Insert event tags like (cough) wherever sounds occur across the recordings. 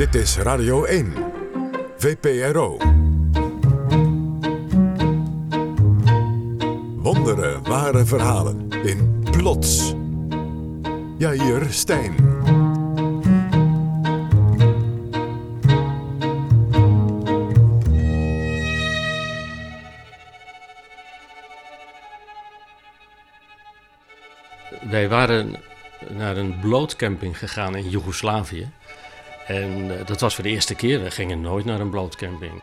Dit is Radio 1, VPRO. Wonderen, ware verhalen in Plots. Jair Stijn. Wij waren naar een blootcamping gegaan in Joegoslavië. En eh, dat was voor de eerste keer. We gingen nooit naar een blootcamping.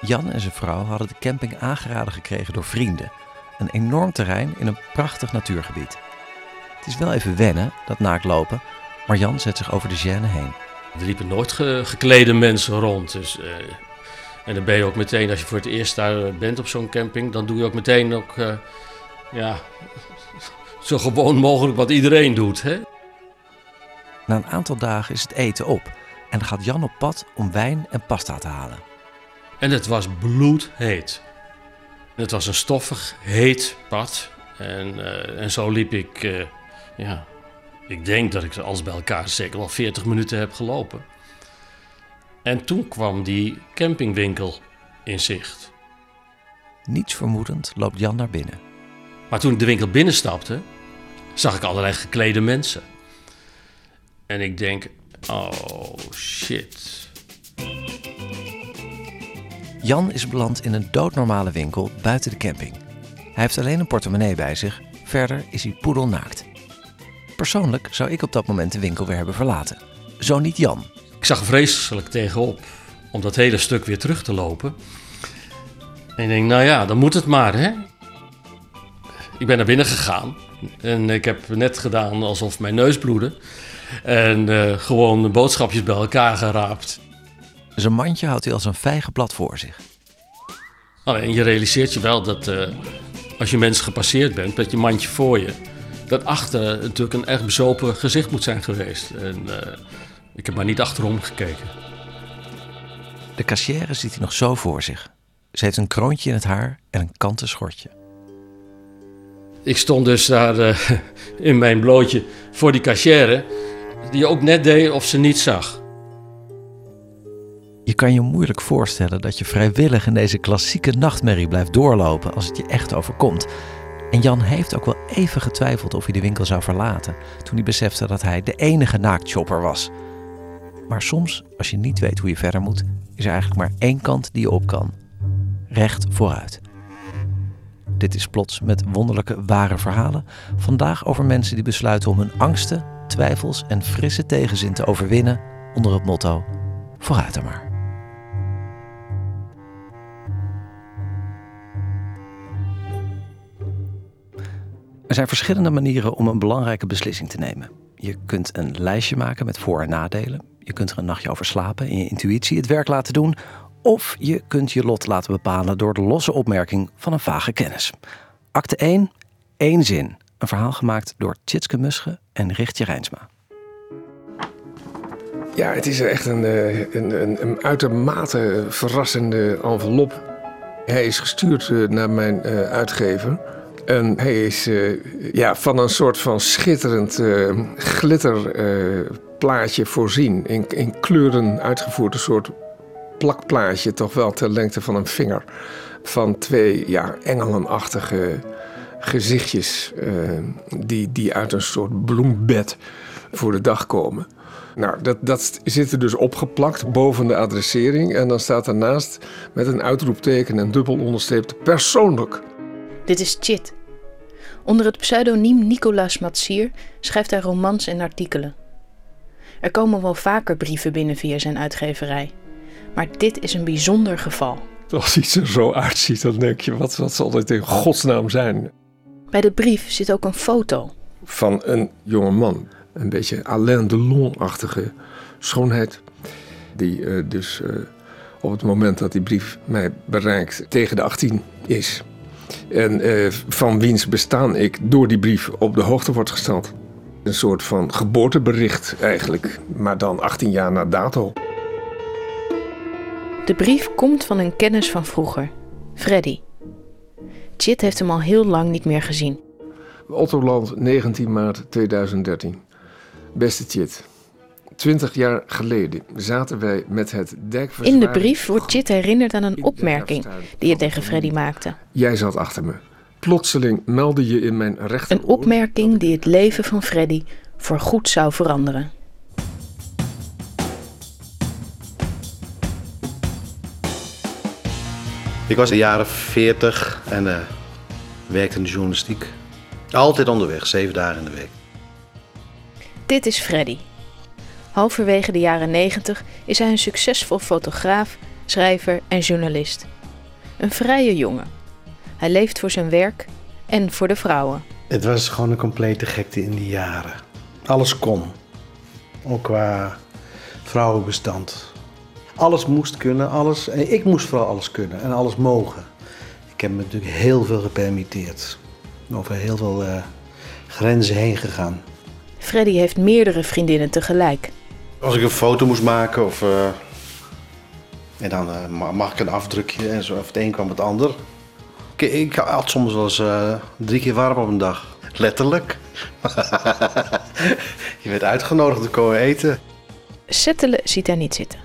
Jan en zijn vrouw hadden de camping aangeraden gekregen door vrienden. Een enorm terrein in een prachtig natuurgebied. Het is wel even wennen, dat naaktlopen, maar Jan zet zich over de gêne heen. Er liepen nooit ge- geklede mensen rond. Dus, eh, en dan ben je ook meteen, als je voor het eerst daar bent op zo'n camping, dan doe je ook meteen ook, eh, ja, zo gewoon mogelijk wat iedereen doet. Hè? Na een aantal dagen is het eten op en dan gaat Jan op pad om wijn en pasta te halen. En het was bloedheet. Het was een stoffig, heet pad. En, eh, en zo liep ik, eh, ja, ik denk dat ik alles bij elkaar zeker wel 40 minuten heb gelopen. En toen kwam die campingwinkel in zicht. Niets vermoedend loopt Jan naar binnen. Maar toen ik de winkel binnenstapte, zag ik allerlei geklede mensen. En ik denk, oh shit. Jan is beland in een doodnormale winkel buiten de camping. Hij heeft alleen een portemonnee bij zich, verder is hij poedelnaakt. Persoonlijk zou ik op dat moment de winkel weer hebben verlaten. Zo niet Jan. Ik zag vreselijk tegenop om dat hele stuk weer terug te lopen. En ik denk, nou ja, dan moet het maar, hè. Ik ben naar binnen gegaan en ik heb net gedaan alsof mijn neus bloedde. En eh, gewoon de boodschapjes bij elkaar geraapt. Zijn mandje houdt hij als een vijgenblad voor zich. Alleen je realiseert je wel dat eh, als je mensen gepasseerd bent met je mandje voor je, dat achter natuurlijk een echt bezopen gezicht moet zijn geweest. En eh, ik heb maar niet achterom gekeken. De kassière ziet hij nog zo voor zich. Ze heeft een kroontje in het haar en een kanten schortje. Ik stond dus daar (laughs) in mijn blootje voor die cachère, die ook net deed of ze niet zag. Je kan je moeilijk voorstellen dat je vrijwillig in deze klassieke nachtmerrie blijft doorlopen als het je echt overkomt. En Jan heeft ook wel even getwijfeld of hij de winkel zou verlaten toen hij besefte dat hij de enige naaktshopper was. Maar soms, als je niet weet hoe je verder moet, is er eigenlijk maar één kant die je op kan. Recht vooruit. Dit is plots met wonderlijke ware verhalen. Vandaag over mensen die besluiten om hun angsten, twijfels en frisse tegenzin te overwinnen onder het motto: vooruit er maar. Er zijn verschillende manieren om een belangrijke beslissing te nemen. Je kunt een lijstje maken met voor- en nadelen. Je kunt er een nachtje over slapen en je intuïtie het werk laten doen. Of je kunt je lot laten bepalen door de losse opmerking van een vage kennis. Acte 1, één zin. Een verhaal gemaakt door Tjitske Musche en Richtje Rijnsma. Ja, het is echt een, eh, een, een, een uitermate verrassende envelop. Hij is gestuurd eh, naar mijn eh, uitgever. En hij is ja, van een soort van schitterend glitterplaatje voorzien. In, in kleuren uitgevoerd, een soort plakplaatje, toch wel ter lengte van een vinger. Van twee ja, engelenachtige gezichtjes eh, die, die uit een soort bloembed voor de dag komen. Nou, dat, dat zit er dus opgeplakt boven de adressering. En dan staat ernaast met een uitroepteken en dubbel onderstreept persoonlijk. Dit is Chit. Onder het pseudoniem Nicolaas Matsier schrijft hij romans en artikelen. Er komen wel vaker brieven binnen via zijn uitgeverij. Maar dit is een bijzonder geval. Als iets er zo uitziet, dan denk je, wat, wat zal dit in godsnaam zijn? Bij de brief zit ook een foto. Van een jonge man. Een beetje Alain Delon-achtige schoonheid. Die eh, dus eh, op het moment dat die brief mij bereikt tegen de 18 is. En eh, van wiens bestaan ik door die brief op de hoogte wordt gesteld. Een soort van geboortebericht eigenlijk, maar dan 18 jaar na dato. De brief komt van een kennis van vroeger, Freddy. Chit heeft hem al heel lang niet meer gezien. Ottoland, 19 maart 2013. Beste Chit, Twintig jaar geleden zaten wij met het In dijkverzwaring... de brief wordt Chit herinnerd aan een in opmerking die je tegen Freddy maakte. Jij zat achter me. Plotseling meldde je in mijn rechter Een opmerking die het leven van Freddy voorgoed zou veranderen. Ik was in de jaren 40 en eh, werkte in de journalistiek. Altijd onderweg, zeven dagen in de week. Dit is Freddy. Halverwege de jaren 90 is hij een succesvol fotograaf, schrijver en journalist. Een vrije jongen. Hij leeft voor zijn werk en voor de vrouwen. Het was gewoon een complete gekte in die jaren. Alles kon. Ook qua vrouwenbestand. Alles moest kunnen, alles. En ik moest vooral alles kunnen en alles mogen. Ik heb me natuurlijk heel veel gepermitteerd. Over heel veel eh, grenzen heen gegaan. Freddy heeft meerdere vriendinnen tegelijk. Als ik een foto moest maken of. eh, en dan eh, ma- mag ik een afdrukje en zo. Of het een kwam het ander. Ik, ik had soms wel eens drie keer warm op een dag. Letterlijk. (laughs) Je werd uitgenodigd te komen eten. Settelen ziet hij niet zitten.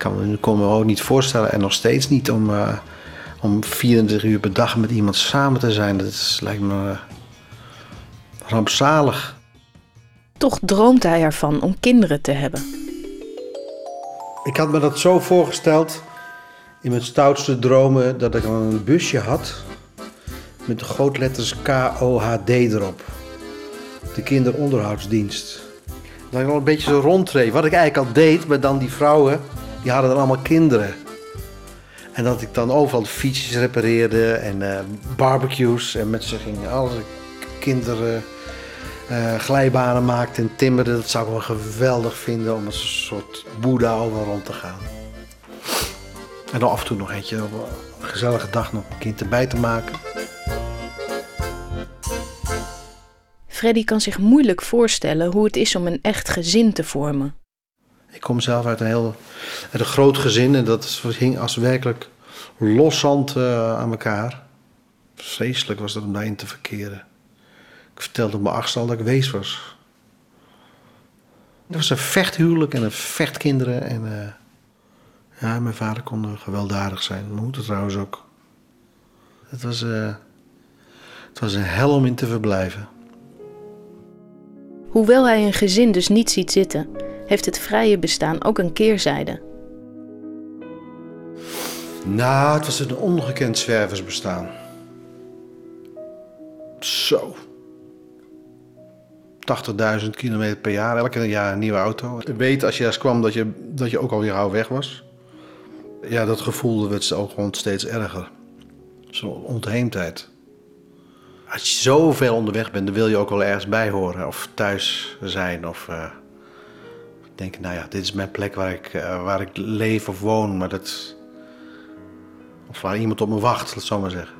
Ik kan me, kon me ook niet voorstellen en nog steeds niet om, eh, om 24 uur per dag met iemand samen te zijn. Dat is, lijkt me eh, rampzalig. Toch droomt hij ervan om kinderen te hebben. Ik had me dat zo voorgesteld in mijn stoutste dromen dat ik een busje had met de grootletters K-O-H-D erop. De kinderonderhoudsdienst. Dat ik al een beetje zo rondreed. Wat ik eigenlijk al deed, maar dan die vrouwen, die hadden dan allemaal kinderen. En dat ik dan overal fietsjes repareerde en eh, barbecues en met ze ging alle kinderen eh, glijbanen maakte en timmerde. Dat zou ik wel geweldig vinden om als een soort boeddha over rond te gaan. En dan af en toe nog eentje een gezellige dag nog een kind erbij te maken. Freddy kan zich moeilijk voorstellen hoe het is om een echt gezin te vormen. Ik kom zelf uit een heel uit een groot gezin en dat hing als werkelijk loszand eh aan elkaar. Vreselijk was dat om daarin te verkeren. Ik vertelde op mijn achtste al dat ik wees was. Het was een vechthuwelijk en een vechtkinderen. En eh, ja, mijn vader kon gewelddadig zijn. Mijn moeder trouwens ook. Het was, eh, het was een hel om in te verblijven. Hoewel hij een gezin dus niet ziet zitten, heeft het vrije bestaan ook een keerzijde. Nou, het was een ongekend zwerversbestaan. Zo. 80.000 kilometer per jaar, elke jaar een nieuwe auto. Weet als je eens kwam dat je, dat je ook alweer gauw weg was. Ja, dat gevoel werd ook gewoon steeds erger. Zo'n ontheemdheid. Als je zoveel onderweg bent, dan wil je ook wel ergens bij horen. Of thuis zijn. Of eh, denken, nou ja, dit is mijn plek waar ik, eh, waar ik leef of woon. Maar dat... Of waar iemand op me wacht, laat het zo maar zeggen.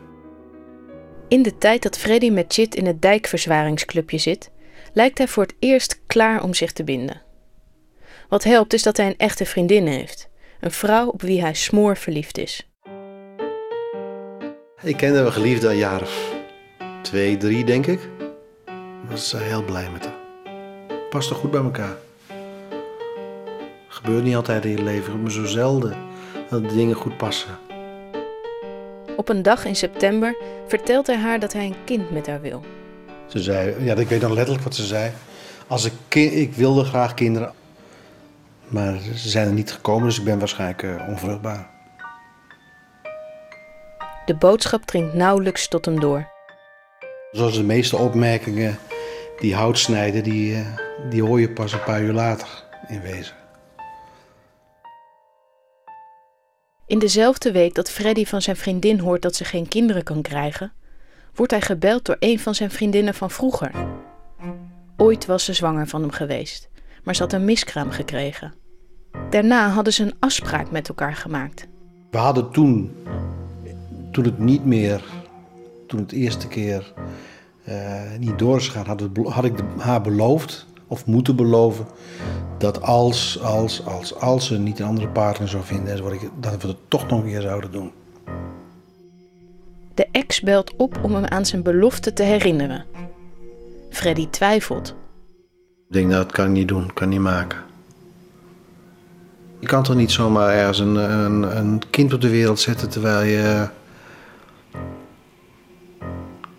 In de tijd dat Freddy met Chit in het dijkverzwaringsclubje zit, lijkt hij voor het eerst klaar om zich te binden. Wat helpt is dat hij een echte vriendin heeft. Een vrouw op wie hij smoor verliefd is. Ik kende mijn geliefde een jaar of twee, drie, denk ik. Ik was heel blij met haar. Past er goed bij elkaar. Gebeurt niet altijd in je leven, maar zo zelden dat de dingen goed passen. Op een dag in september vertelt hij haar dat hij een kind met haar wil. Ze zei, ja, ik weet nog letterlijk wat ze zei. Als ik, ik wilde graag kinderen, maar ze zijn er niet gekomen, dus ik ben waarschijnlijk eh, onvruchtbaar. De boodschap dringt nauwelijks tot hem door. Zoals de meeste opmerkingen die hout snijden, die, eh, die hoor je pas een paar uur later in wezen. In dezelfde week dat Freddy van zijn vriendin hoort dat ze geen kinderen kan krijgen, wordt hij gebeld door een van zijn vriendinnen van vroeger. Ooit was ze zwanger van hem geweest, maar ze had een miskraam gekregen. Daarna hadden ze een afspraak met elkaar gemaakt. We hadden toen, toen het niet meer, toen het eerste keer eh, niet door is gegaan, had, had ik haar beloofd, of moeten beloven, dat als, als, als, als ze niet een andere partner zou vinden, dat we het toch nog een keer zouden doen. De ex belt op om hem aan zijn belofte te herinneren. Freddy twijfelt. Ik denk, dat kan ik niet doen, kan ik niet maken. Je kan toch niet zomaar ergens een, een, een kind op de wereld zetten terwijl je.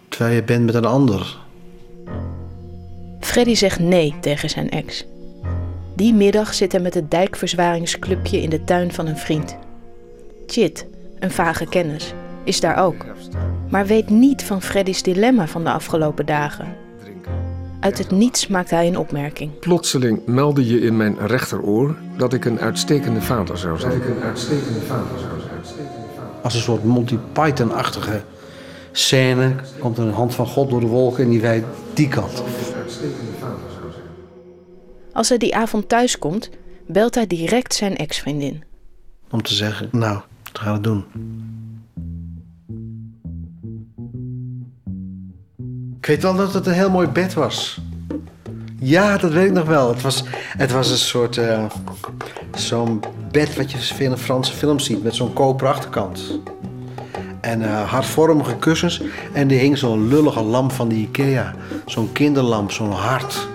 terwijl je bent met een ander. Freddy zegt nee tegen zijn ex. Die middag zit hij met het dijkverzwaringsclubje in de tuin van een vriend. Chit, een vage kennis, is daar ook, maar weet niet van Freddy's dilemma van de afgelopen dagen. Uit het niets maakt hij een opmerking. Plotseling meldde je in mijn rechteroor dat ik een uitstekende vader zou zijn. Dat ik een uitstekende vader zou zijn. Als een soort Monty Python-achtige scène komt er een hand van God door de wolken en die wijdt die kant op. Als hij die avond thuiskomt, belt hij direct zijn ex-vriendin. Om te zeggen, nou, wat gaan we doen? Ik weet wel dat het een heel mooi bed was. Ja, dat weet ik nog wel. Het was, het was een soort. eh, zo'n bed wat je in Franse films ziet, met zo'n koper achterkant. En eh, hartvormige kussens. En er hing zo'n lullige lamp van de Ikea. Zo'n kinderlamp, zo'n hart.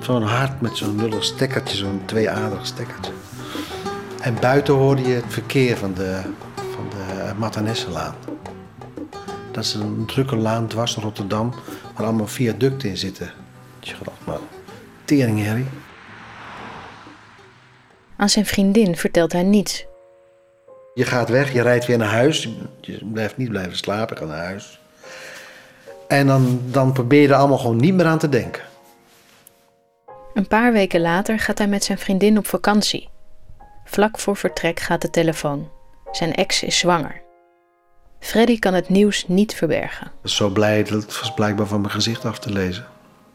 Zo'n hart met zo'n lullig stekkertje, zo'n tweeaderig stekkertje. En buiten hoorde je het verkeer van de, van de Matanesselaan. Dat is een drukke laan dwars Rotterdam, waar allemaal viaducten in zitten. Je gedacht, maar tering, Harry. Aan zijn vriendin vertelt hij niets. Je gaat weg, je rijdt weer naar huis. Je blijft niet blijven slapen, ga naar huis. En dan, dan probeer je er allemaal gewoon niet meer aan te denken. Een paar weken later gaat hij met zijn vriendin op vakantie. Vlak voor vertrek gaat de telefoon. Zijn ex is zwanger. Freddy kan het nieuws niet verbergen. Ik was zo blij, dat was blijkbaar van mijn gezicht af te lezen.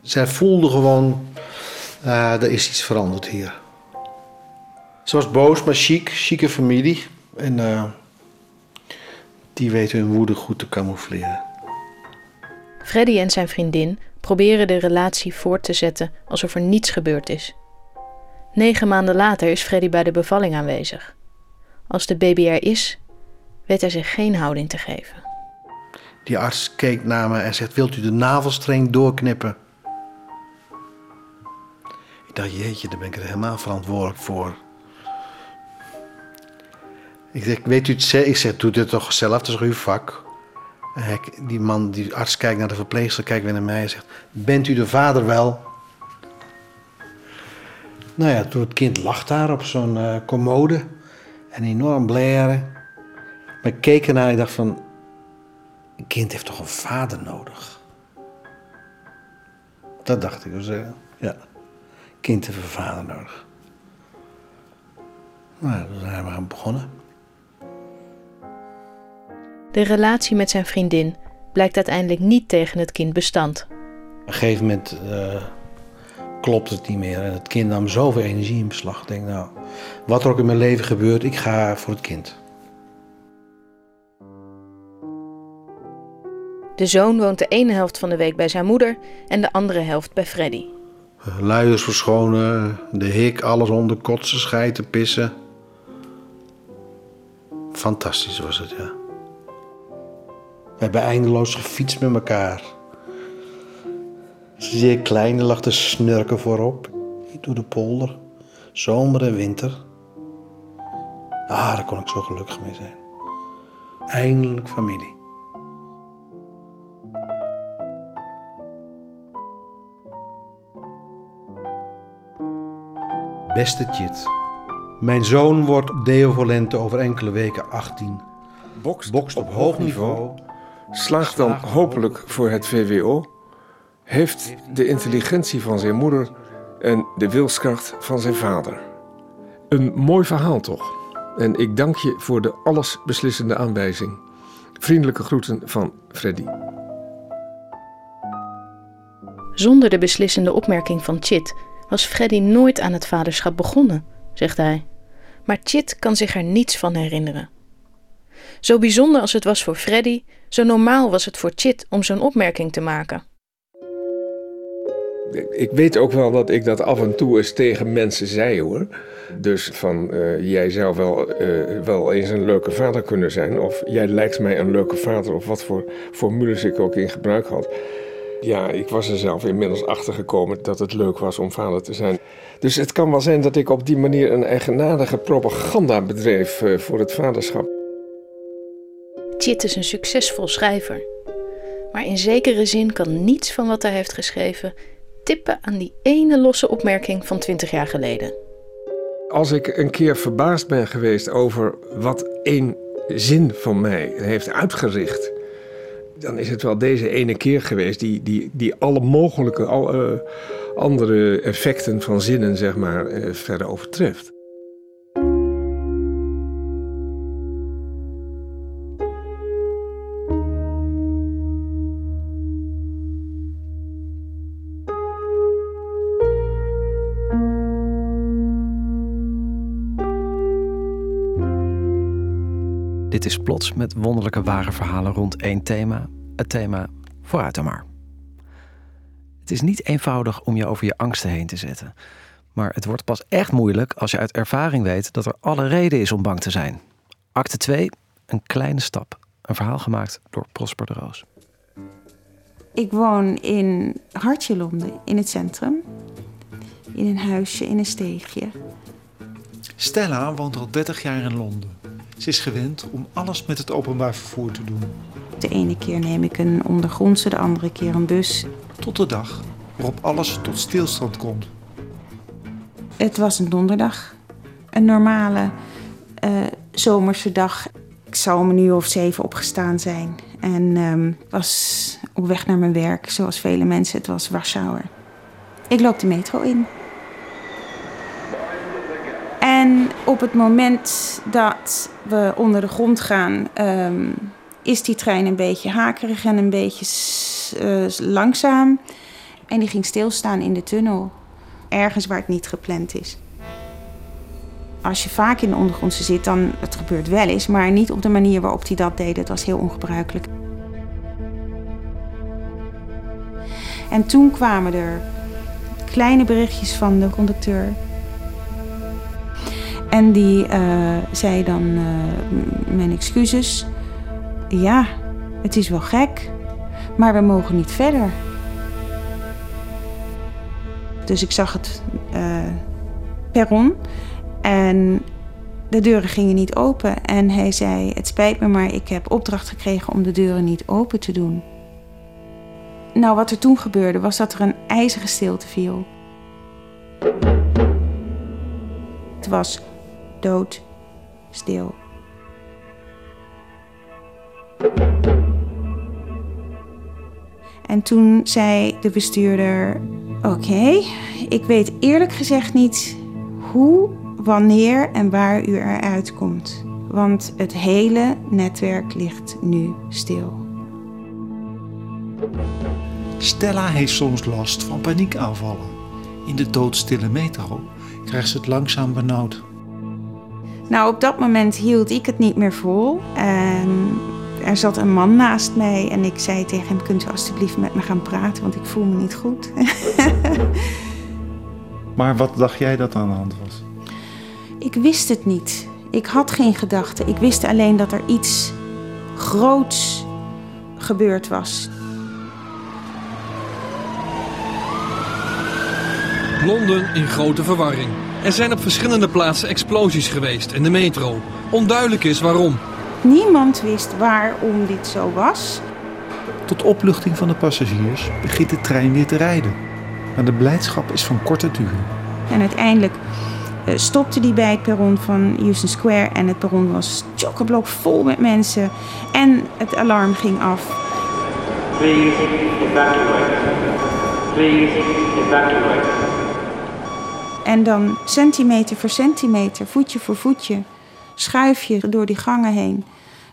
Zij voelde gewoon, eh, er is iets veranderd hier. Ze was boos, maar chic, chique familie. En eh, die weten hun woede goed te camoufleren. Freddy en zijn vriendin proberen de relatie voort te zetten alsof er niets gebeurd is. Negen maanden later is Freddy bij de bevalling aanwezig. Als de baby er is, weet hij zich geen houding te geven. Die arts keek naar me en zegt, wilt u de navelstreng doorknippen? Ik dacht, jeetje, daar ben ik er helemaal verantwoordelijk voor. Ik zeg, weet u het Ik zeg, doe dit toch zelf, dat is uw vak? En die man, die arts kijkt naar de verpleegster, kijkt weer naar mij en zegt, bent u de vader wel? Nou ja, toen het kind lag daar op zo'n eh, commode en enorm blaren. Maar ik keek ernaar en ik dacht van, een kind heeft toch een vader nodig? Dat dacht ik. Dus, eh, ja, kind heeft een vader nodig. Nou, daar zijn we aan begonnen. De relatie met zijn vriendin blijkt uiteindelijk niet tegen het kind bestand. Op een gegeven moment eh, klopt het niet meer. En het kind nam zoveel energie in beslag. Ik denk, nou, wat er ook in mijn leven gebeurt, ik ga voor het kind. De zoon woont de ene helft van de week bij zijn moeder en de andere helft bij Freddy. Luiers verschonen, de hik, alles onder, kotsen, schijten, pissen. Fantastisch was het, ja. We hebben eindeloos gefietst met elkaar. Zeer kleine lag de snurken voorop, door de polder, zomer en winter. Ah, daar kon ik zo gelukkig mee zijn. Eindelijk familie. Beste Chit. Mijn zoon wordt deovolente over enkele weken 18. Bokst, Bokst op hoog niveau. Slaagt dan hopelijk voor het VWO. Heeft de intelligentie van zijn moeder en de wilskracht van zijn vader. Een mooi verhaal toch? En ik dank je voor de allesbeslissende aanwijzing. Vriendelijke groeten van Freddy. Zonder de beslissende opmerking van Chit was Freddy nooit aan het vaderschap begonnen, zegt hij. Maar Chit kan zich er niets van herinneren. Zo bijzonder als het was voor Freddy, zo normaal was het voor Chit om zo'n opmerking te maken. Ik weet ook wel dat ik dat af en toe eens tegen mensen zei hoor. Dus van eh, jij zou wel, eh, wel eens een leuke vader kunnen zijn. Of jij lijkt mij een leuke vader. Of wat voor formules ik ook in gebruik had. Ja, ik was er zelf inmiddels achter gekomen dat het leuk was om vader te zijn. Dus het kan wel zijn dat ik op die manier een eigenaardige propaganda bedreef eh, voor het vaderschap. Chit is een succesvol schrijver. Maar in zekere zin kan niets van wat hij heeft geschreven tippen aan die ene losse opmerking van 20 jaar geleden. Als ik een keer verbaasd ben geweest over wat één zin van mij heeft uitgericht, dan is het wel deze ene keer geweest die, die, die alle mogelijke eh, andere effecten van zinnen zeg maar, uh, verder overtreft. Dit is plots met wonderlijke ware verhalen rond één thema. Het thema vooruit dan maar. Het is niet eenvoudig om je over je angsten heen te zetten. Maar het wordt pas echt moeilijk als je uit ervaring weet dat er alle reden is om bang te zijn. Acte 2, een kleine stap. Een verhaal gemaakt door Prosper de Roos. Ik woon in Hartje Londen, in het centrum. In een huisje, in een steegje. Stella woont al 30 jaar in Londen. Ze is gewend om alles met het openbaar vervoer te doen. De ene keer neem ik een ondergrondse, de andere keer een bus. Tot de dag waarop alles tot stilstand komt. Het was een donderdag. Een normale uh, zomerse dag. Ik zou om een uur of zeven opgestaan zijn. En um, was op weg naar mijn werk, zoals vele mensen. Het was Warschauer. Ik loop de metro in. En op het moment dat we onder de grond gaan, um, is die trein een beetje hakerig en een beetje uh, langzaam. En die ging stilstaan in de tunnel, ergens waar het niet gepland is. Als je vaak in de ondergrondse zit, dan het gebeurt wel eens, maar niet op de manier waarop hij dat deed. Het was heel ongebruikelijk. En toen kwamen er kleine berichtjes van de conducteur. En die uh, zei dan uh, mijn excuses. Ja, het is wel gek, maar we mogen niet verder. Dus ik zag het uh, perron en de deuren gingen niet open. En hij zei: Het spijt me, maar ik heb opdracht gekregen om de deuren niet open te doen. Nou, wat er toen gebeurde was dat er een ijzige stilte viel. Het was doodstil. En toen zei de bestuurder: Oké, ik weet eerlijk gezegd niet hoe, wanneer en waar u eruit komt. Want het hele netwerk ligt nu stil. Stella heeft soms last van paniekaanvallen. In de doodstille metro krijgt ze het langzaam benauwd. Nou, op dat moment hield ik het niet meer vol. En er zat een man naast mij en ik zei tegen hem: Kunt u alstublieft met me gaan praten, want ik voel me niet goed. (laughs) maar wat dacht jij dat aan de hand was? Ik wist het niet. Ik had geen gedachten. Ik wist alleen dat er iets groots gebeurd was. Londen in grote verwarring. Er zijn op verschillende plaatsen explosies geweest in de metro. Onduidelijk is waarom. Niemand wist waarom dit zo was. Tot opluchting van de passagiers begint de trein weer te rijden. Maar de blijdschap is van korte duur. En uiteindelijk uh, stopte die bij het perron van Houston Square. En het perron was chockblok vol met mensen. En het alarm ging af. Please evacuate. Please evacuate. En dan centimeter voor centimeter, voetje voor voetje, schuif je door die gangen heen.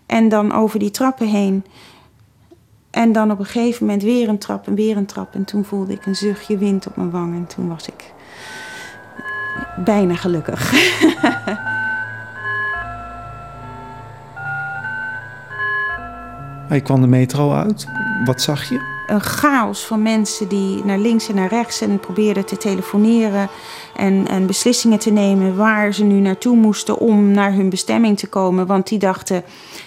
En dan over die trappen heen. En dan op een gegeven moment weer een trap en weer een trap. En toen voelde ik een zuchtje wind op mijn wang. En toen was ik bijna gelukkig. (laughs) Hij kwam de metro uit. Wat zag je? Een chaos van mensen die naar links en naar rechts en probeerden te telefoneren en, en beslissingen te nemen waar ze nu naartoe moesten om naar hun bestemming te komen. Want die dachten,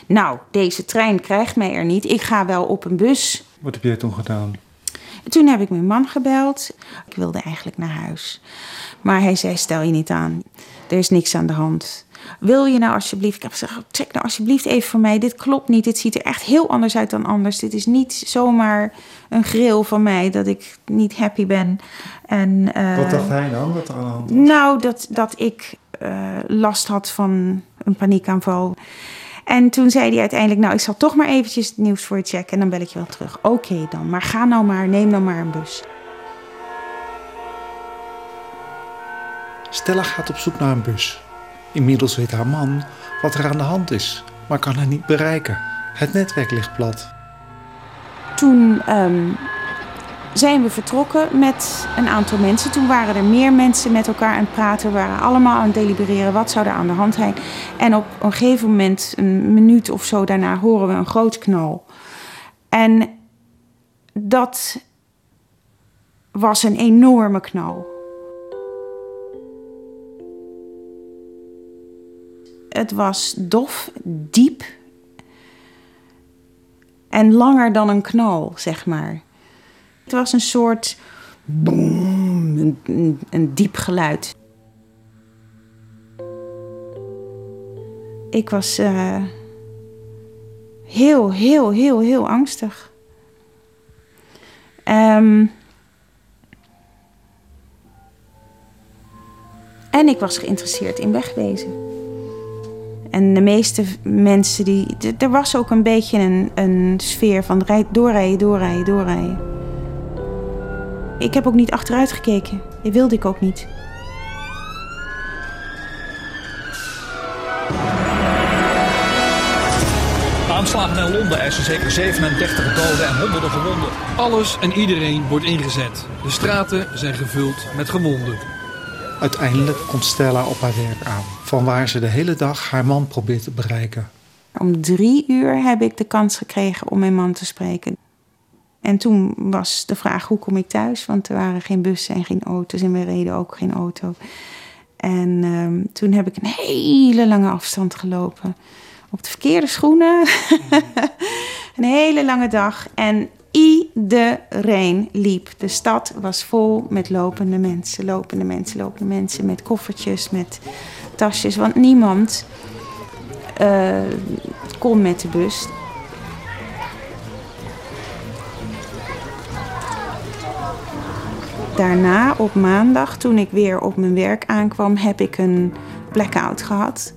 nou, deze trein krijgt mij er niet. Ik ga wel op een bus. Wat heb jij toen gedaan? Toen heb ik mijn man gebeld. Ik wilde eigenlijk naar huis. Maar hij zei, stel je niet aan. Er is niks aan de hand. Wil je nou alsjeblieft... Ik heb gezegd, check nou alsjeblieft even voor mij. Dit klopt niet. Dit ziet er echt heel anders uit dan anders. Dit is niet zomaar een grill van mij dat ik niet happy ben. En, uh, Wat dacht hij dan? Wat er aan de hand was? Nou, dat, dat ik uh, last had van een paniekaanval. En toen zei hij uiteindelijk, nou, ik zal toch maar eventjes het nieuws voor je checken en dan bel ik je wel terug. Oké okay dan, maar ga nou maar, neem dan maar een bus. Stella gaat op zoek naar een bus. Inmiddels weet haar man wat er aan de hand is, maar kan haar niet bereiken. Het netwerk ligt plat. Toen um, zijn we vertrokken met een aantal mensen. Toen waren er meer mensen met elkaar aan het praten. We waren allemaal aan het delibereren wat zou er aan de hand zijn. En op een gegeven moment, een minuut of zo daarna, horen we een groot knal. En dat was een enorme knal. Het was dof, diep en langer dan een knal, zeg maar. Het was een soort boom, een, een, diep geluid. Ik was uh, heel, heel, heel, heel angstig. Um, en ik was geïnteresseerd in wegwezen. En de meeste mensen die. Er was ook een beetje een, een sfeer van doorrijden, doorrijden, doorrijden. Ik heb ook niet achteruit gekeken. Dat wilde ik ook niet. Aanslagen in Londen eisen zeker 37 doden en honderden gewonden. Alles en iedereen wordt ingezet. De straten zijn gevuld met gewonden. Uiteindelijk komt Stella op haar werk aan, van waar ze de hele dag haar man probeert te bereiken. Om drie uur heb ik de kans gekregen om mijn man te spreken. En toen was de vraag, hoe kom ik thuis? Want er waren geen bussen en geen auto's en we reden ook geen auto. En um, toen heb ik een hele lange afstand gelopen. Op de verkeerde schoenen. (laughs) een hele lange dag. En iedereen liep. De stad was vol met lopende mensen. Lopende mensen, lopende mensen. Met koffertjes, met tasjes. Want niemand uh, kon met de bus. Daarna, op maandag, toen ik weer op mijn werk aankwam, heb ik een blackout gehad.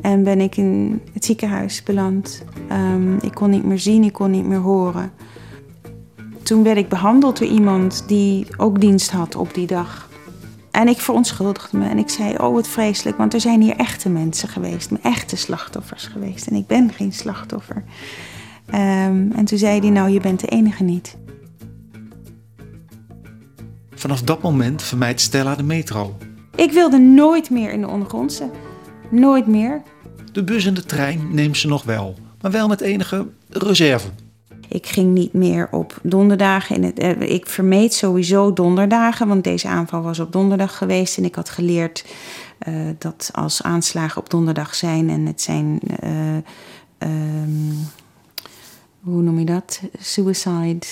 En ben ik in het ziekenhuis beland. Um, ik kon niet meer zien, ik kon niet meer horen. Toen werd ik behandeld door iemand die ook dienst had op die dag. En ik verontschuldigde me en ik zei: Oh, wat vreselijk, want er zijn hier echte mensen geweest, echte slachtoffers geweest. En ik ben geen slachtoffer. Um, en toen zei hij: Nou, je bent de enige niet. Vanaf dat moment vermijdt Stella de metro. Ik wilde nooit meer in de ondergrondse. Nooit meer. De bus en de trein neemt ze nog wel, maar wel met enige reserve. Ik ging niet meer op donderdagen. In het, eh, ik vermeed sowieso donderdagen, want deze aanval was op donderdag geweest. En ik had geleerd uh, dat als aanslagen op donderdag zijn en het zijn. Uh, um, hoe noem je dat? Suicide.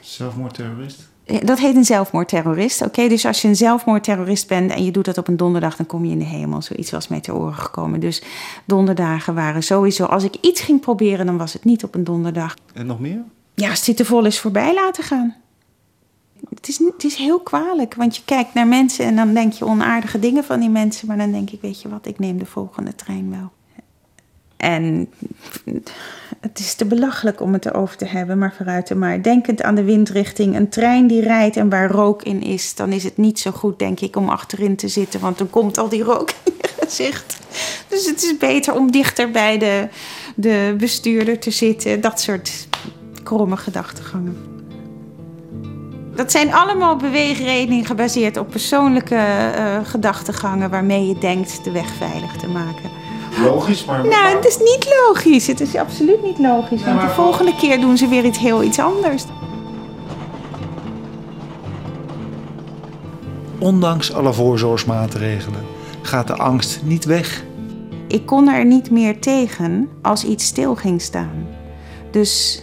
Zelfmoordterrorist? Dat heet een zelfmoordterrorist. Oké, okay, dus als je een zelfmoordterrorist bent en je doet dat op een donderdag, dan kom je in de hemel. Zoiets was mij te oren gekomen. Dus donderdagen waren sowieso. Als ik iets ging proberen, dan was het niet op een donderdag. En nog meer? Ja, als die te vol is voorbij laten gaan. Het is, het is heel kwalijk, want je kijkt naar mensen en dan denk je onaardige dingen van die mensen. Maar dan denk ik, weet je wat, ik neem de volgende trein wel. En het is te belachelijk om het erover te hebben, maar vooruit maar. Denkend aan de windrichting, een trein die rijdt en waar rook in is, dan is het niet zo goed, denk ik, om achterin te zitten, want dan komt al die rook in je gezicht. Dus het is beter om dichter bij de, de bestuurder te zitten. Dat soort kromme gedachtegangen. Dat zijn allemaal beweegredenen gebaseerd op persoonlijke uh, gedachtegangen waarmee je denkt de weg veilig te maken. Logisch, maar... Nou, het is niet logisch. Het is absoluut niet logisch. Want de volgende keer doen ze weer iets heel iets anders. Ondanks alle voorzorgsmaatregelen gaat de angst niet weg. Ik kon er niet meer tegen als iets stil ging staan. Dus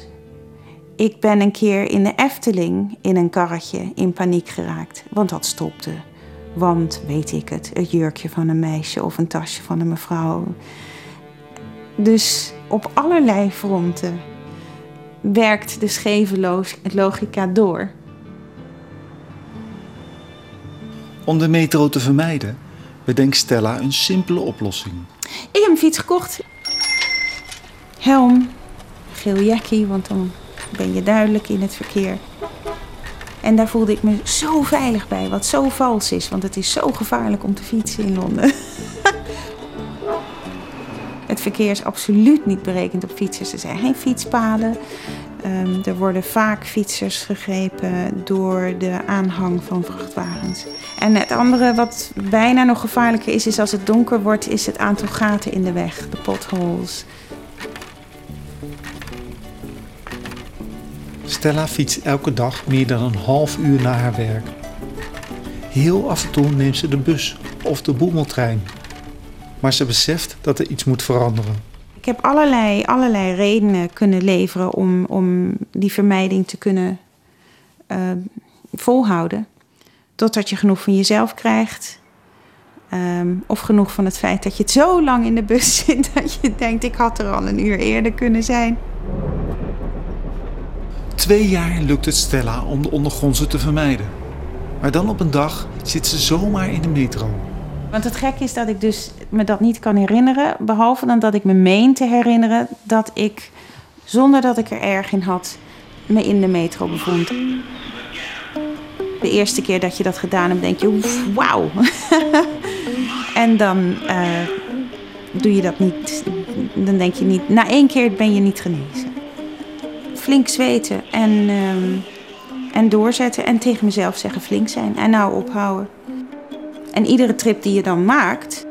Ik ben een keer in de Efteling in een karretje in paniek geraakt, want dat stopte. Want, weet ik het, het jurkje van een meisje of een tasje van een mevrouw. Dus op allerlei fronten werkt de scheve logica door. Om de metro te vermijden, bedenkt Stella een simpele oplossing. Ik heb een fiets gekocht. Helm, geel jackie, want dan ben je duidelijk in het verkeer. En daar voelde ik me zo veilig bij, wat zo vals is, want het is zo gevaarlijk om te fietsen in Londen. (laughs) het verkeer is absoluut niet berekend op fietsers. Er zijn geen fietspaden. Um, er worden vaak fietsers gegrepen door de aanhang van vrachtwagens. En het andere wat bijna nog gevaarlijker is, is als het donker wordt, is het aantal gaten in de weg, de potholes. Stella fietst elke dag meer dan een half uur naar haar werk. Heel af en toe neemt ze de bus of de boemeltrein. Maar ze beseft dat er iets moet veranderen. Ik heb allerlei, allerlei redenen kunnen leveren om, om die vermijding te kunnen uh, volhouden. Totdat je genoeg van jezelf krijgt. Um, of genoeg van het feit dat je het zo lang in de bus (laughs) zit dat je denkt: ik had er al een uur eerder kunnen zijn. Twee jaar lukt het Stella om de ondergrondse te vermijden. Maar dan op een dag zit ze zomaar in de metro. Want het gekke is dat ik dus me dat niet kan herinneren. Behalve dan dat ik me meen te herinneren dat ik, zonder dat ik er erg in had, me in de metro bevond. De eerste keer dat je dat gedaan hebt, denk je, wauw. (laughs) en dan uh, doe je dat niet. Dan denk je niet, na één keer ben je niet genezen flink zweten en, um, en doorzetten. En tegen mezelf zeggen flink zijn en nou ophouden. En iedere trip die je dan maakt,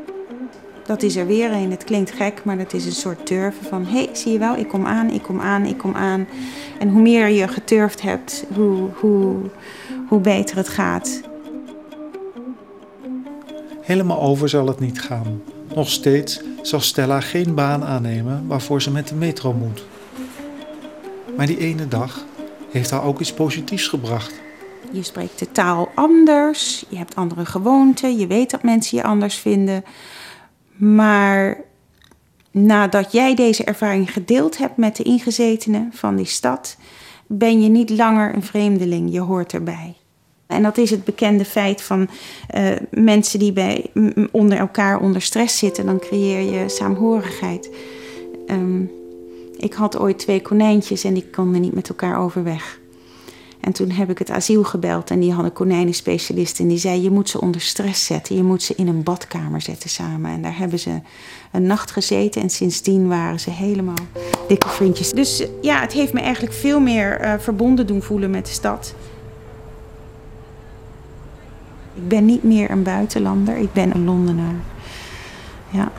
dat is er weer een. Het klinkt gek, maar dat is een soort turven van... hé, hey, zie je wel, ik kom aan, ik kom aan, ik kom aan. En hoe meer je geturfd hebt, hoe, hoe, hoe beter het gaat. Helemaal over zal het niet gaan. Nog steeds zal Stella geen baan aannemen waarvoor ze met de metro moet. Maar die ene dag heeft haar ook iets positiefs gebracht. Je spreekt de taal anders, je hebt andere gewoonten, je weet dat mensen je anders vinden. Maar nadat jij deze ervaring gedeeld hebt met de ingezetenen van die stad, ben je niet langer een vreemdeling, je hoort erbij. En dat is het bekende feit van uh, mensen die bij, onder elkaar onder stress zitten, dan creëer je saamhorigheid. Um, ik had ooit twee konijntjes en die konden niet met elkaar overweg. En toen heb ik het asiel gebeld en die hadden konijnenspecialist. En die zei, je moet ze onder stress zetten. Je moet ze in een badkamer zetten samen. En daar hebben ze een nacht gezeten. En sindsdien waren ze helemaal dikke vriendjes. Dus ja, het heeft me eigenlijk veel meer uh, verbonden doen voelen met de stad. Ik ben niet meer een buitenlander. Ik ben een Londenaar. Ja,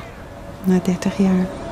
na 30 jaar.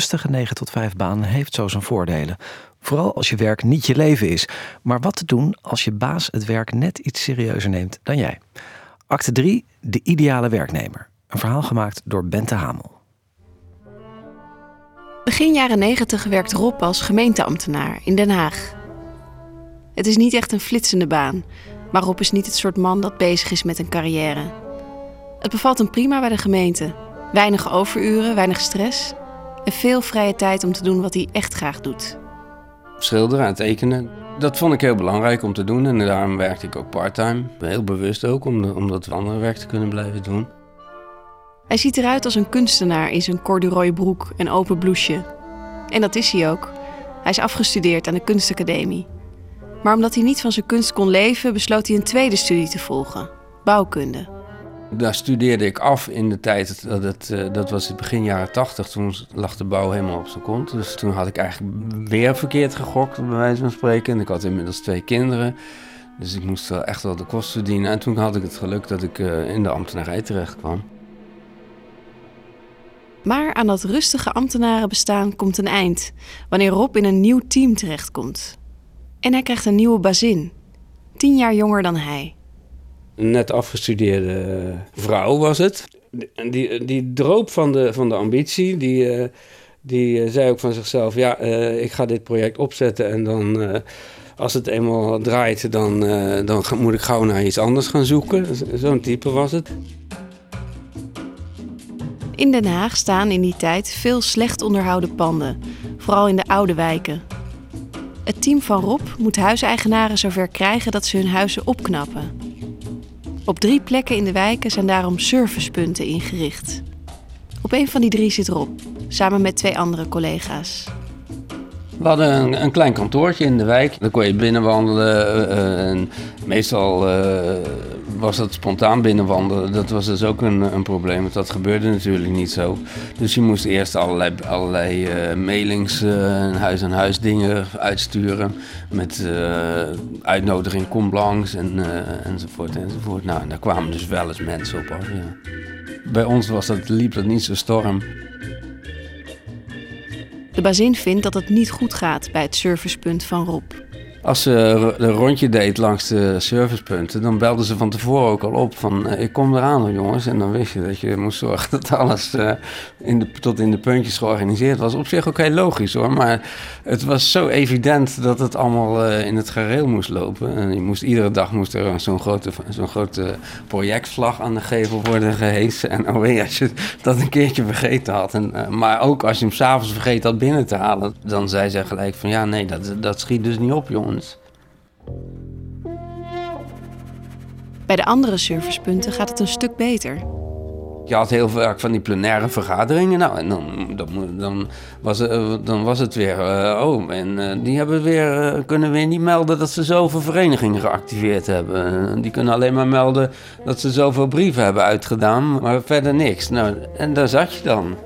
Rustige 9 tot 5 baan heeft zo zijn voordelen. Vooral als je werk niet je leven is. Maar wat te doen als je baas het werk net iets serieuzer neemt dan jij? Acte 3, de ideale werknemer. Een verhaal gemaakt door Bente Hamel. Begin jaren 90 werkt Rob als gemeenteambtenaar in Den Haag. Het is niet echt een flitsende baan, maar Rob is niet het soort man dat bezig is met een carrière. Het bevalt hem prima bij de gemeente. Weinig overuren, weinig stress en veel vrije tijd om te doen wat hij echt graag doet. Schilderen en tekenen, dat vond ik heel belangrijk om te doen en daarom werkte ik ook parttime. Heel bewust ook om, om dat andere werk te kunnen blijven doen. Hij ziet eruit als een kunstenaar in zijn corduroy broek en open blouseje. En dat is hij ook. Hij is afgestudeerd aan de kunstacademie. Maar omdat hij niet van zijn kunst kon leven, besloot hij een tweede studie te volgen: bouwkunde. Daar studeerde ik af in de tijd, dat, het, eh, dat was het begin jaren tachtig. Toen lag de bouw helemaal op zijn kont. Dus toen had ik eigenlijk weer verkeerd gegokt, bij wijze van spreken. En ik had inmiddels twee kinderen. Dus ik moest wel echt wel de kosten verdienen. En toen had ik het geluk dat ik eh, in de ambtenarij terecht kwam. Maar aan dat rustige ambtenarenbestaan komt een eind wanneer Rob in een nieuw team terechtkomt. En hij krijgt een nieuwe bazin, tien jaar jonger dan hij. Net afgestudeerde vrouw was het. En die, die droop van de, van de ambitie, die, eh, die eh, zei ook van zichzelf: Ja, eh, ik ga dit project opzetten en dan. eh, als het eenmaal draait, dan, eh, dan moet ik gauw naar iets anders gaan zoeken. Zo'n type was het. In Den Haag staan in die tijd veel slecht onderhouden panden, vooral in de oude wijken. Het team van Rob moet huiseigenaren zover krijgen dat ze hun huizen opknappen. Op drie plekken in de wijken zijn daarom servicepunten ingericht. Op een van die drie zit Rob, samen met twee andere collega's. We hadden een, een klein kantoortje in de wijk. Daar kon je binnenwandelen. eh, en meestal eh, was dat spontaan binnenwandelen. Dat was dus ook een, een probleem. Want dat gebeurde natuurlijk niet zo. Dus je moest eerst allerlei, allerlei eh, mailings, eh, en huis-aan-huis dingen uitsturen. Met eh, uitnodiging, kom langs en, enzovoort enzovoort. Nou, en daar kwamen dus wel eens mensen op af, ja. Bij ons was dat, liep dat niet zo storm. De bazin vindt dat het niet goed gaat bij het servicepunt van Rob. Als ze een rondje deed langs de servicepunten, dan belden ze van tevoren ook al op van eh, ik kom eraan jongens. En dan wist je dat je moest zorgen (laughs) dat alles eh, in de, tot in de puntjes georganiseerd was. Op zich ook heel logisch hoor, maar het was zo evident dat het allemaal eh, in het gareel moest lopen. En je moest, iedere dag moest er zo'n grote, zo'n grote projectvlag aan de gevel worden gehesen. En oh wee, als je dat een keertje vergeten had. En, maar ook als je hem s'avonds vergeten had binnen te halen, dan zei ze gelijk van ja nee, dat, dat schiet dus niet op jongens. Bij de andere servicepunten gaat het een stuk beter. Je had heel vaak van die plenaire vergaderingen. Nou, en dan, dan, dan, was, het, eh, dan was het weer. eh, oh, en eh, die hebben weer, kunnen weer niet melden dat ze zoveel verenigingen geactiveerd hebben. Die kunnen alleen maar melden dat ze zoveel brieven hebben uitgedaan, maar verder niks. Nou, en daar zat je dan.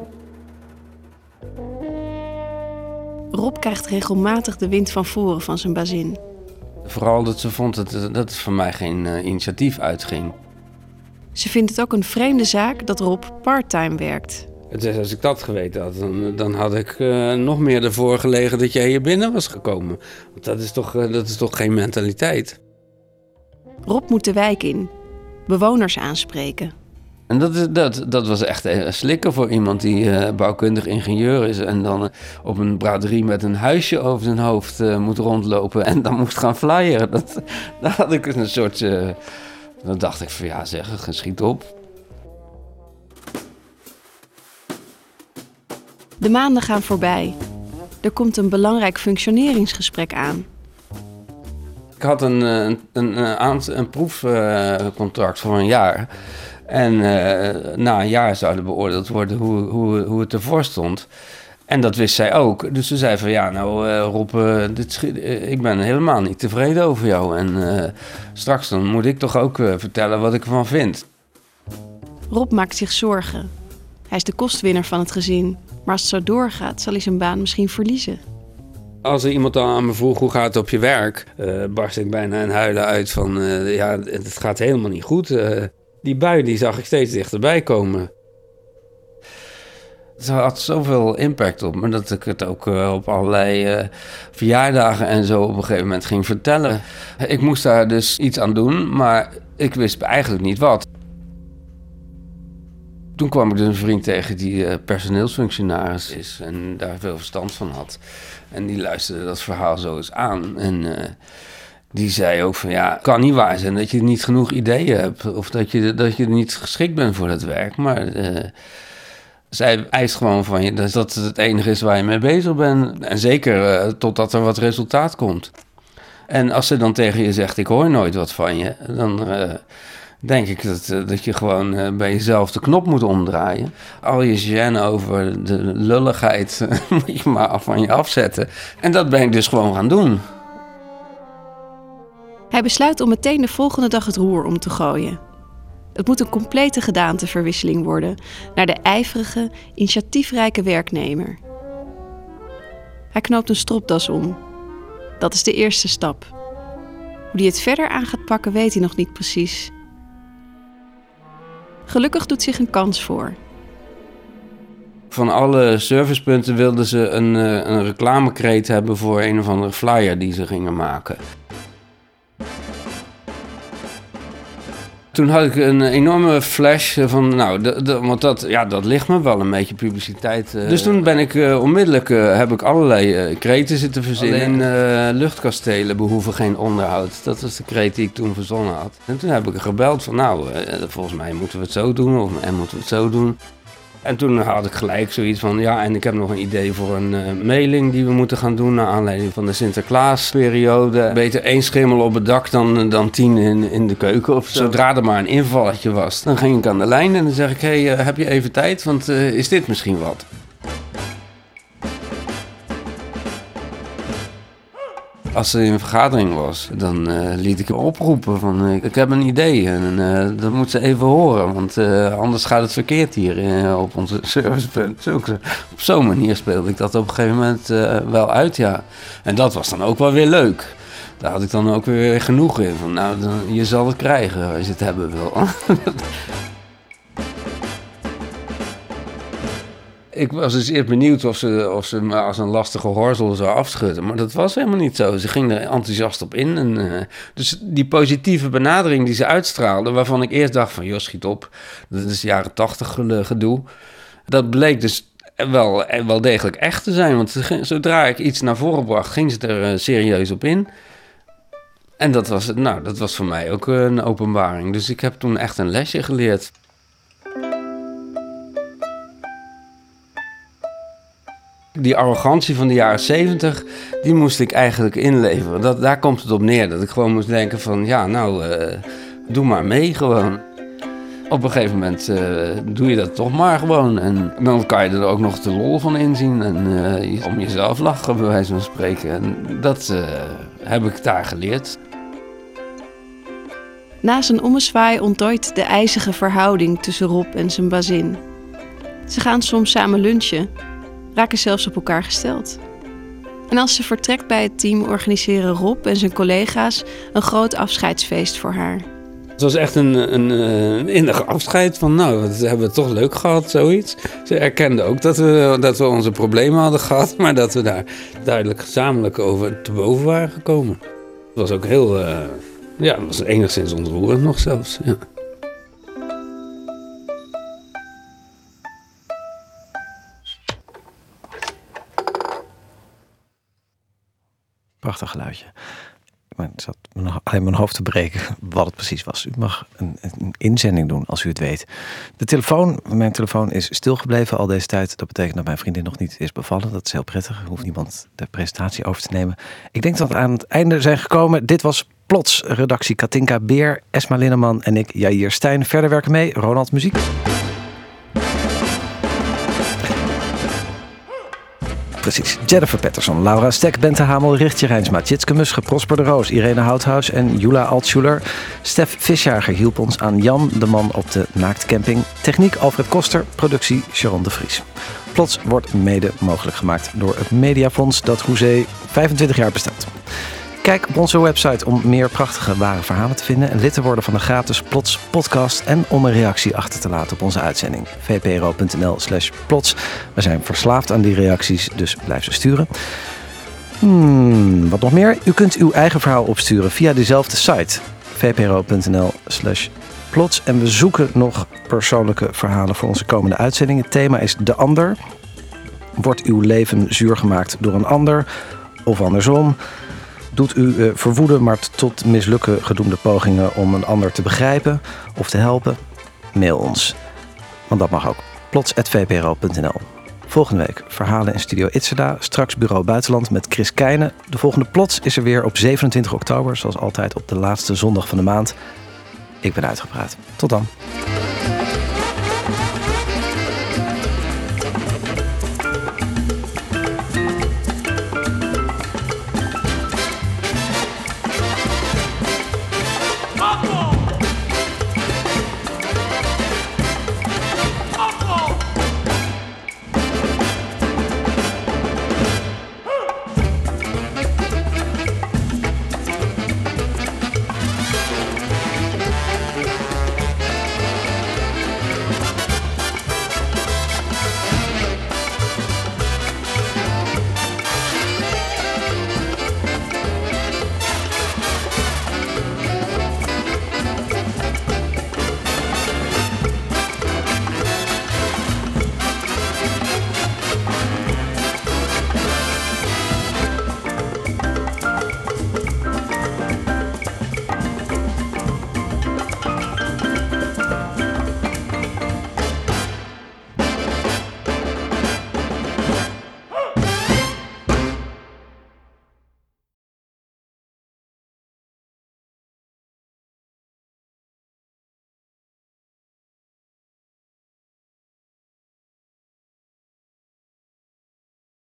Rob krijgt regelmatig de wind van voren van zijn bazin. Vooral dat ze vond dat, dat het voor mij geen eh, initiatief uitging. Ze vindt het ook een vreemde zaak dat Rob parttime werkt. Het is, als ik dat geweten had, dan, dan had ik eh, nog meer ervoor gelegen dat jij hier binnen was gekomen. Want dat is toch, eh, dat is toch geen mentaliteit. Rob moet de wijk in, bewoners aanspreken. En dat, dat, dat was echt slikken voor iemand die eh, bouwkundig ingenieur is. En dan eh, op een braderie met een huisje over zijn hoofd eh, moet rondlopen. En dan moest gaan flyeren. Dat, (laughs) daar had ik een soort. dan dacht ik van ja, zeg, geschiet op. De maanden gaan voorbij. Er komt een belangrijk functioneringsgesprek aan. Had een, eh, een, een, een, aant- een proefcontract voor een jaar. En eh, na een jaar zouden beoordeeld worden hoe, hoe, hoe het ervoor stond. En dat wist zij ook. Dus ze zei van ja, nou eh, Rob, eh, dit eh, ik ben helemaal niet tevreden over jou. En eh, straks dan moet ik toch ook eh, vertellen wat ik ervan vind. Rob maakt zich zorgen. Hij is de kostwinner van het gezin. Maar als het zo doorgaat, zal hij zijn baan misschien verliezen. Als er iemand dan aan me vroeg hoe gaat het op je werk, eh, barst ik bijna in huilen uit van eh, ja, het gaat helemaal niet goed. Eh, die bui die zag ik steeds dichterbij komen. Het had zoveel impact op me dat ik het ook op allerlei verjaardagen en zo op een gegeven moment ging vertellen. Ik moest daar dus iets aan doen, maar ik wist eigenlijk niet wat. Toen kwam ik dus een vriend tegen die eh, personeelsfunctionaris is en daar veel verstand van had. En die luisterde dat verhaal zo eens aan. En eh, die zei ook van ja, kan niet waar zijn dat je niet genoeg ideeën hebt. Of dat je, dat je niet geschikt bent voor dat werk. Maar eh, zij eist gewoon van je dat dat het enige is waar je mee bezig bent. En zeker totdat er wat resultaat komt. En als ze dan tegen je zegt ik hoor nooit wat van je, dan... denk ik dat, eh, dat je gewoon eh, bij jezelf de knop moet omdraaien. Al je gêne over de lulligheid (laughs) moet je maar van je afzetten. En dat ben ik dus gewoon gaan doen. Hij besluit om meteen de volgende dag het roer om te gooien. Het moet een complete gedaanteverwisseling worden naar de ijverige, initiatiefrijke werknemer. Hij knoopt een stropdas om. Dat is de eerste stap. Hoe hij het verder aan gaat pakken, weet hij nog niet precies. Gelukkig doet zich een kans voor. Van alle servicepunten wilden ze een, uh, een reclamekreet hebben voor een of andere flyer die ze gingen maken. Toen had ik een enorme flash van, nou, de, de, want dat, ja, dat ligt me wel een beetje publiciteit. Uh. Dus toen ben ik uh, onmiddellijk, uh, heb ik allerlei kreten zitten verzinnen. luchtkastelen behoeven geen onderhoud. Dat was de kreet die ik toen verzonnen had. En toen heb ik gebeld van, nou, volgens mij moeten we het zo doen of en moeten we het zo doen. En toen had ik gelijk zoiets van, ja, en ik heb nog een idee voor een uh, mailing die we moeten gaan doen naar aanleiding van de Sinterklaasperiode. Beter één schimmel op het dak dan, dan tien in, in de keuken. Of zodra er maar een invalletje was, dan ging ik aan de lijn en dan zeg ik, hé, hey, uh, heb je even tijd? Want is dit misschien wat? Als er een vergadering was, dan uh, liet ik oproepen van uh, ik heb een idee en uh, dat moet ze even horen, want anders gaat het verkeerd hier op onze (laughs) servicepunt. Op zo'n manier speelde ik dat op een gegeven moment wel uit, ja. En dat was dan ook wel weer leuk. Daar had ik dan ook weer genoeg in. Van, nou, dan, je zal het krijgen als je het hebben wil. (laughs) ik was dus eerst benieuwd of ze, of ze me als een lastige horzel zou afschudden. Maar dat was helemaal niet zo. Ze ging er enthousiast op in. En, uh, dus die positieve benadering die ze uitstraalde, waarvan ik eerst dacht van, joh, schiet op. Dat is jaren tachtig gedoe. Dat bleek dus wel, wel degelijk echt te zijn. Want zodra ik iets naar voren bracht, ging ze er uh, serieus op in. En dat was, nou, dat was voor mij ook een openbaring. Dus ik heb toen echt een lesje geleerd. Die arrogantie van de jaren zeventig, die moest ik eigenlijk inleveren. Dat, daar komt het op neer. Dat ik gewoon moest denken van, ja, nou, uh, doe maar mee gewoon. Op een gegeven moment uh, doe je dat toch maar gewoon. En dan kan je er ook nog de lol van inzien. En uh, om jezelf lachen, bij wijze van spreken. En dat heb ik daar geleerd. Na zijn ommezwaai ontdooit de ijzige verhouding tussen Rob en zijn bazin. Ze gaan soms samen lunchen raken zelfs op elkaar gesteld. En als ze vertrekt bij het team, organiseren Rob en zijn collega's een groot afscheidsfeest voor haar. Het was echt een, een, een innig afscheid van, nou, dat hebben we toch leuk gehad, zoiets. Ze erkende ook dat we, dat we onze problemen hadden gehad, (laughs) maar dat we daar duidelijk gezamenlijk over te boven waren gekomen. Het was ook heel, uh, ja, het was enigszins ontroerend nog zelfs, ja. Prachtig geluidje. Maar het zat alleen mijn hoofd te breken (laughs) wat het precies was. U mag een, een, inzending doen als u het weet. De telefoon, mijn telefoon is stilgebleven al deze tijd. Dat betekent dat mijn vriendin nog niet is bevallen. Dat is heel prettig. Er hoeft niemand de presentatie over te nemen. Ik denk dat we aan het einde zijn gekomen. Dit was Plots, redactie Katinka Beer, Esma Linneman en ik, Jair Stijn. Verder werken mee, Ronald Muziek. Precies. Jennifer Patterson, Laura Stek, Bente Hamel, Richtje Rijnsma, Tjitske Musche, Prosper de Roos, Irene Houthuis en Jula Altschuler. Stef Visjager hielp ons aan Jan, de man op de naaktcamping. Techniek Alfred Koster, productie Sharon de Vries. Plots wordt mede mogelijk gemaakt door het Mediafonds dat Hoezee 25 jaar bestaat. Kijk op onze website om meer prachtige ware verhalen te vinden en lid te worden van de gratis Plots podcast en om een reactie achter te laten op onze uitzending. vpro.nl slash plots. We zijn verslaafd aan die reacties, dus blijf ze sturen. Hmm, wat nog meer? U kunt uw eigen verhaal opsturen via dezelfde site. vpro.nl slash plots. En we zoeken nog persoonlijke verhalen voor onze komende uitzending. Het thema is de ander. Wordt uw leven zuur gemaakt door een ander? Of andersom? Doet u uh, verwoeden, maar tot mislukken gedoemde pogingen om een ander te begrijpen of te helpen? Mail ons. Want dat mag ook. plots.vpro.nl Volgende week verhalen in Studio Itzerda. Straks Bureau Buitenland met Chris Keijnen. De volgende Plots is er weer op 27 oktober, zoals altijd op de laatste zondag van de maand. Ik ben uitgepraat. Tot dan.